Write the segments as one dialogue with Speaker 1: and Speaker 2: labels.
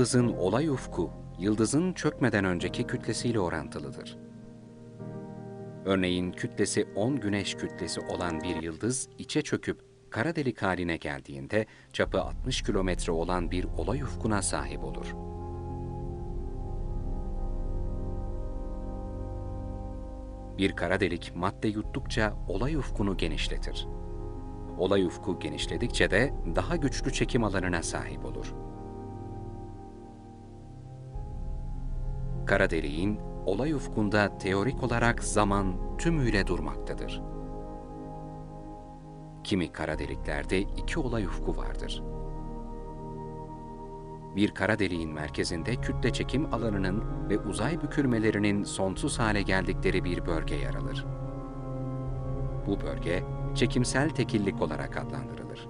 Speaker 1: yıldızın olay ufku, yıldızın çökmeden önceki kütlesiyle orantılıdır. Örneğin kütlesi 10 güneş kütlesi olan bir yıldız içe çöküp kara delik haline geldiğinde çapı 60 kilometre olan bir olay ufkuna sahip olur. Bir kara delik madde yuttukça olay ufkunu genişletir. Olay ufku genişledikçe de daha güçlü çekim alanına sahip olur. Kara deliğin olay ufkunda teorik olarak zaman tümüyle durmaktadır. Kimi kara deliklerde iki olay ufku vardır. Bir kara deliğin merkezinde kütle çekim alanının ve uzay bükülmelerinin sonsuz hale geldikleri bir bölge yer alır. Bu bölge çekimsel tekillik olarak adlandırılır.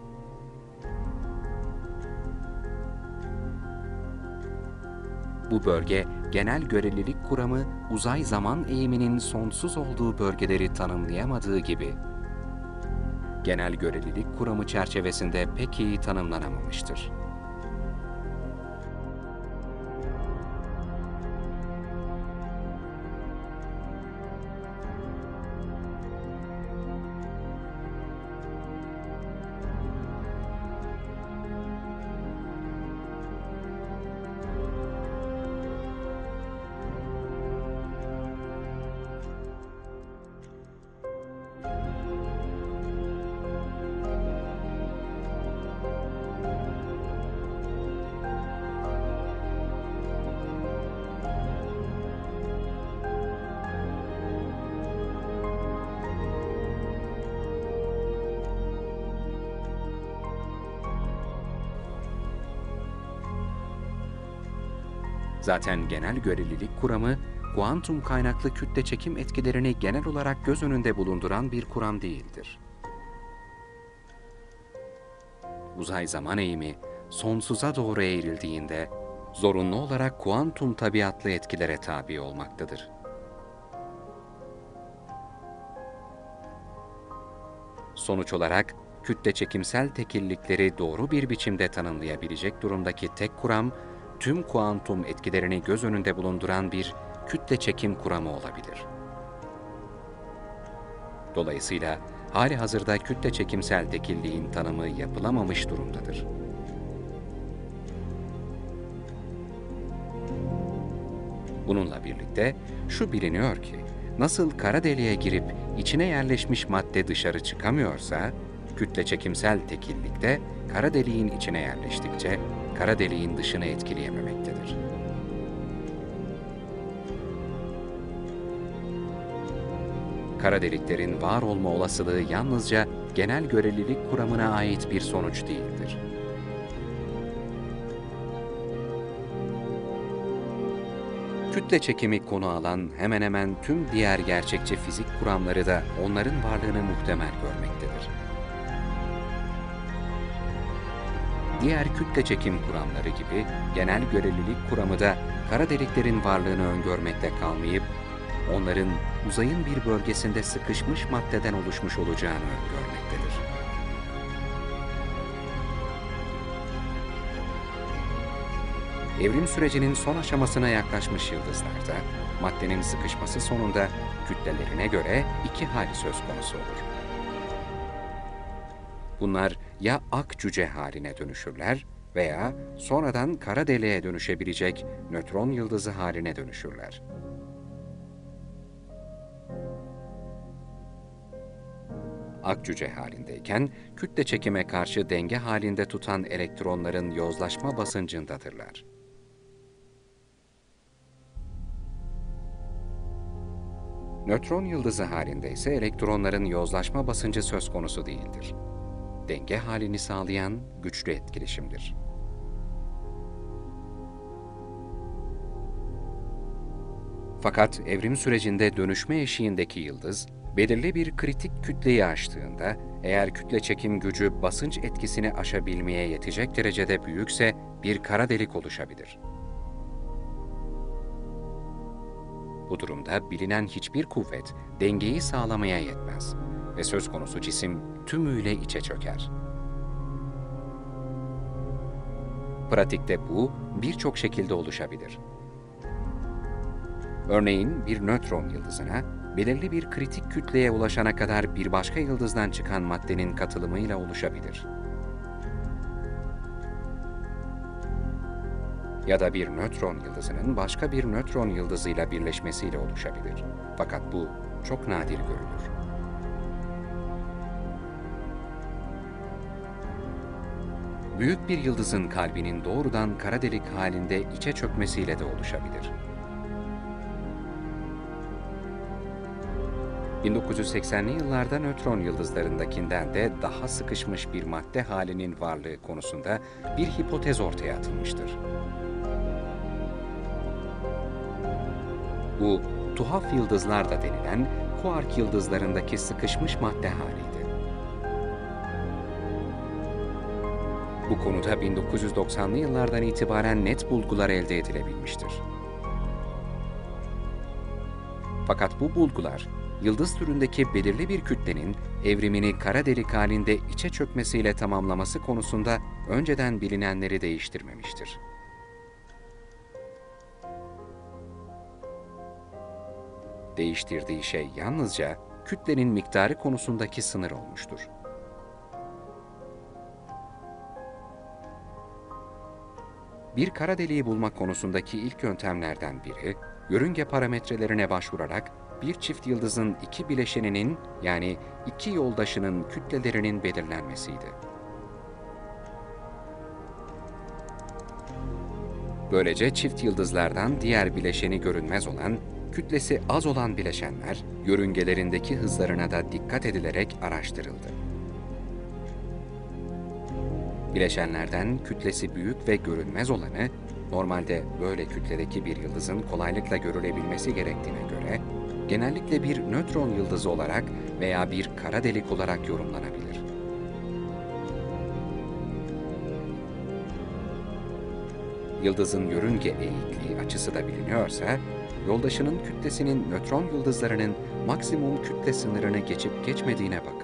Speaker 1: Bu bölge genel görelilik kuramı uzay zaman eğiminin sonsuz olduğu bölgeleri tanımlayamadığı gibi genel görelilik kuramı çerçevesinde pek iyi tanımlanamamıştır. Zaten genel görelilik kuramı, kuantum kaynaklı kütle çekim etkilerini genel olarak göz önünde bulunduran bir kuram değildir. Uzay zaman eğimi sonsuza doğru eğrildiğinde zorunlu olarak kuantum tabiatlı etkilere tabi olmaktadır. Sonuç olarak kütle çekimsel tekillikleri doğru bir biçimde tanımlayabilecek durumdaki tek kuram, tüm kuantum etkilerini göz önünde bulunduran bir kütle çekim kuramı olabilir. Dolayısıyla hali hazırda kütle çekimsel tekilliğin tanımı yapılamamış durumdadır. Bununla birlikte şu biliniyor ki, nasıl kara deliğe girip içine yerleşmiş madde dışarı çıkamıyorsa, kütle çekimsel tekillikte kara deliğin içine yerleştikçe kara deliğin dışını etkileyememektedir. Kara deliklerin var olma olasılığı yalnızca genel görelilik kuramına ait bir sonuç değildir. Kütle çekimi konu alan hemen hemen tüm diğer gerçekçi fizik kuramları da onların varlığını muhtemel görmektedir. Diğer kütle çekim kuramları gibi genel görelilik kuramı da kara deliklerin varlığını öngörmekte kalmayıp, onların uzayın bir bölgesinde sıkışmış maddeden oluşmuş olacağını öngörmektedir. Evrim sürecinin son aşamasına yaklaşmış yıldızlarda, maddenin sıkışması sonunda kütlelerine göre iki hal söz konusu olur. Bunlar ya ak cüce haline dönüşürler veya sonradan kara deliğe dönüşebilecek nötron yıldızı haline dönüşürler. Ak cüce halindeyken kütle çekime karşı denge halinde tutan elektronların yozlaşma basıncındadırlar. Nötron yıldızı halinde ise elektronların yozlaşma basıncı söz konusu değildir. Denge halini sağlayan güçlü etkileşimdir. Fakat evrim sürecinde dönüşme eşiğindeki yıldız, belirli bir kritik kütleyi aştığında, eğer kütle çekim gücü basınç etkisini aşabilmeye yetecek derecede büyükse bir kara delik oluşabilir. Bu durumda bilinen hiçbir kuvvet dengeyi sağlamaya yetmez ve söz konusu cisim tümüyle içe çöker. Pratikte bu birçok şekilde oluşabilir. Örneğin bir nötron yıldızına belirli bir kritik kütleye ulaşana kadar bir başka yıldızdan çıkan maddenin katılımıyla oluşabilir. Ya da bir nötron yıldızının başka bir nötron yıldızıyla birleşmesiyle oluşabilir. Fakat bu çok nadir görülür. Büyük bir yıldızın kalbinin doğrudan kara delik halinde içe çökmesiyle de oluşabilir. 1980'li yıllarda nötron yıldızlarındakinden de daha sıkışmış bir madde halinin varlığı konusunda bir hipotez ortaya atılmıştır. Bu, tuhaf yıldızlar da denilen kuark yıldızlarındaki sıkışmış madde haliydi. Bu konuda 1990'lı yıllardan itibaren net bulgular elde edilebilmiştir. Fakat bu bulgular, yıldız türündeki belirli bir kütlenin evrimini kara delik halinde içe çökmesiyle tamamlaması konusunda önceden bilinenleri değiştirmemiştir. Değiştirdiği şey yalnızca kütlenin miktarı konusundaki sınır olmuştur. Bir kara deliği bulmak konusundaki ilk yöntemlerden biri, yörünge parametrelerine başvurarak bir çift yıldızın iki bileşeninin yani iki yoldaşının kütlelerinin belirlenmesiydi. Böylece çift yıldızlardan diğer bileşeni görünmez olan, kütlesi az olan bileşenler, yörüngelerindeki hızlarına da dikkat edilerek araştırıldı. Bileşenlerden kütlesi büyük ve görünmez olanı, normalde böyle kütledeki bir yıldızın kolaylıkla görülebilmesi gerektiğine göre, genellikle bir nötron yıldızı olarak veya bir kara delik olarak yorumlanabilir. Yıldızın yörünge eğikliği açısı da biliniyorsa, yoldaşının kütlesinin nötron yıldızlarının maksimum kütle sınırını geçip geçmediğine bakılır.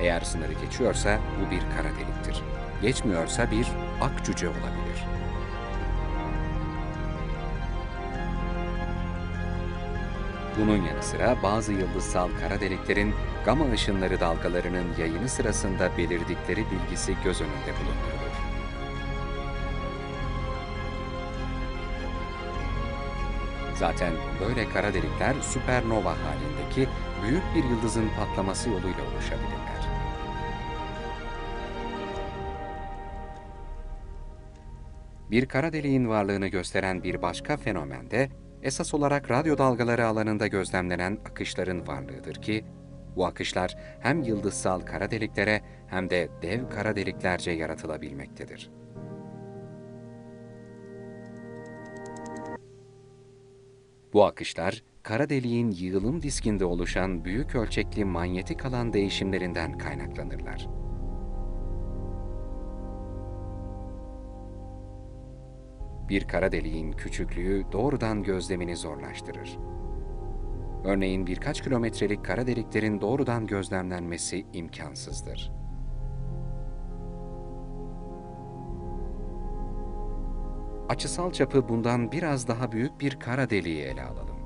Speaker 1: Eğer sınırı geçiyorsa bu bir kara deliktir. Geçmiyorsa bir ak cüce olabilir. Bunun yanı sıra bazı yıldızsal kara deliklerin gama ışınları dalgalarının yayını sırasında belirdikleri bilgisi göz önünde bulundurulur. Zaten böyle kara delikler süpernova halindeki büyük bir yıldızın patlaması yoluyla oluşabilirler. Bir kara deliğin varlığını gösteren bir başka fenomen de esas olarak radyo dalgaları alanında gözlemlenen akışların varlığıdır ki, bu akışlar hem yıldızsal kara deliklere hem de dev kara deliklerce yaratılabilmektedir. Bu akışlar, kara deliğin yığılım diskinde oluşan büyük ölçekli manyetik alan değişimlerinden kaynaklanırlar. Bir kara deliğin küçüklüğü doğrudan gözlemini zorlaştırır. Örneğin birkaç kilometrelik kara deliklerin doğrudan gözlemlenmesi imkansızdır. Açısal çapı bundan biraz daha büyük bir kara deliği ele alalım.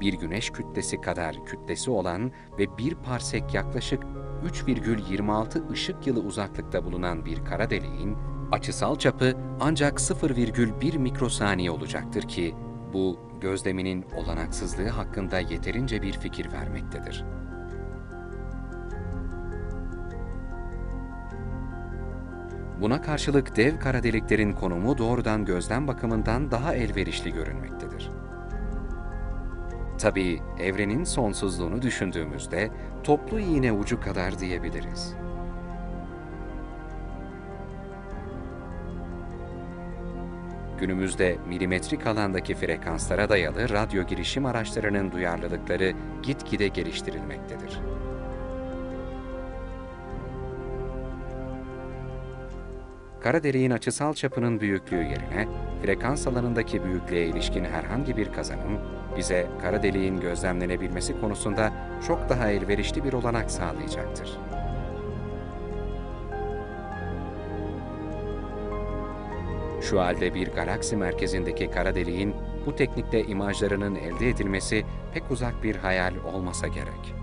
Speaker 1: Bir güneş kütlesi kadar kütlesi olan ve bir parsek yaklaşık 3,26 ışık yılı uzaklıkta bulunan bir kara deliğin açısal çapı ancak 0,1 mikrosaniye olacaktır ki bu gözleminin olanaksızlığı hakkında yeterince bir fikir vermektedir. Buna karşılık dev kara deliklerin konumu doğrudan gözlem bakımından daha elverişli görünmektedir. Tabii evrenin sonsuzluğunu düşündüğümüzde toplu iğne ucu kadar diyebiliriz. Günümüzde milimetrik alandaki frekanslara dayalı radyo girişim araçlarının duyarlılıkları gitgide geliştirilmektedir. Kara deliğin açısal çapının büyüklüğü yerine frekans alanındaki büyüklüğe ilişkin herhangi bir kazanım bize kara deliğin gözlemlenebilmesi konusunda çok daha elverişli bir olanak sağlayacaktır. Şu halde bir galaksi merkezindeki kara deliğin bu teknikte imajlarının elde edilmesi pek uzak bir hayal olmasa gerek.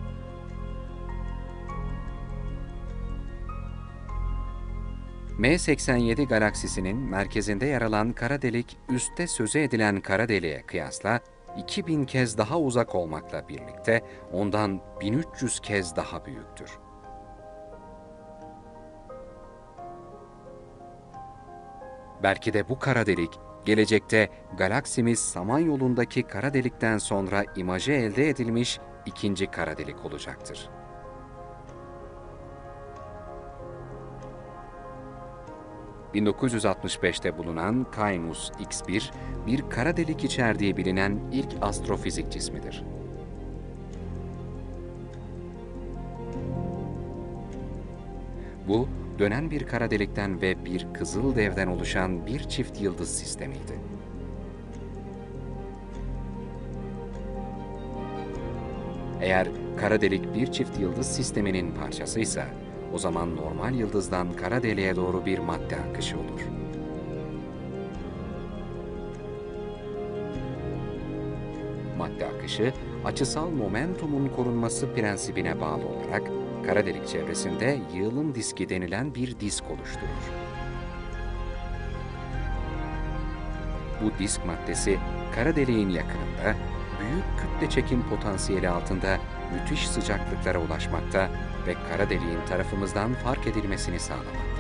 Speaker 1: M87 galaksisinin merkezinde yer alan kara delik, üstte sözü edilen kara deliğe kıyasla 2000 kez daha uzak olmakla birlikte ondan 1300 kez daha büyüktür. Belki de bu kara delik, gelecekte galaksimiz Samanyolu'ndaki kara delikten sonra imajı elde edilmiş ikinci kara delik olacaktır. ...1965'te bulunan Cainus X1, bir kara delik içerdiği bilinen ilk astrofizik cismidir. Bu, dönen bir kara delikten ve bir kızıl devden oluşan bir çift yıldız sistemiydi. Eğer kara delik bir çift yıldız sisteminin parçasıysa, o zaman normal yıldızdan kara deliğe doğru bir madde akışı olur. Madde akışı, açısal momentumun korunması prensibine bağlı olarak kara delik çevresinde yığılım diski denilen bir disk oluşturur. Bu disk maddesi kara deliğin yakınında büyük kütle çekim potansiyeli altında müthiş sıcaklıklara ulaşmakta ve kara deliğin tarafımızdan fark edilmesini sağlamaktadır.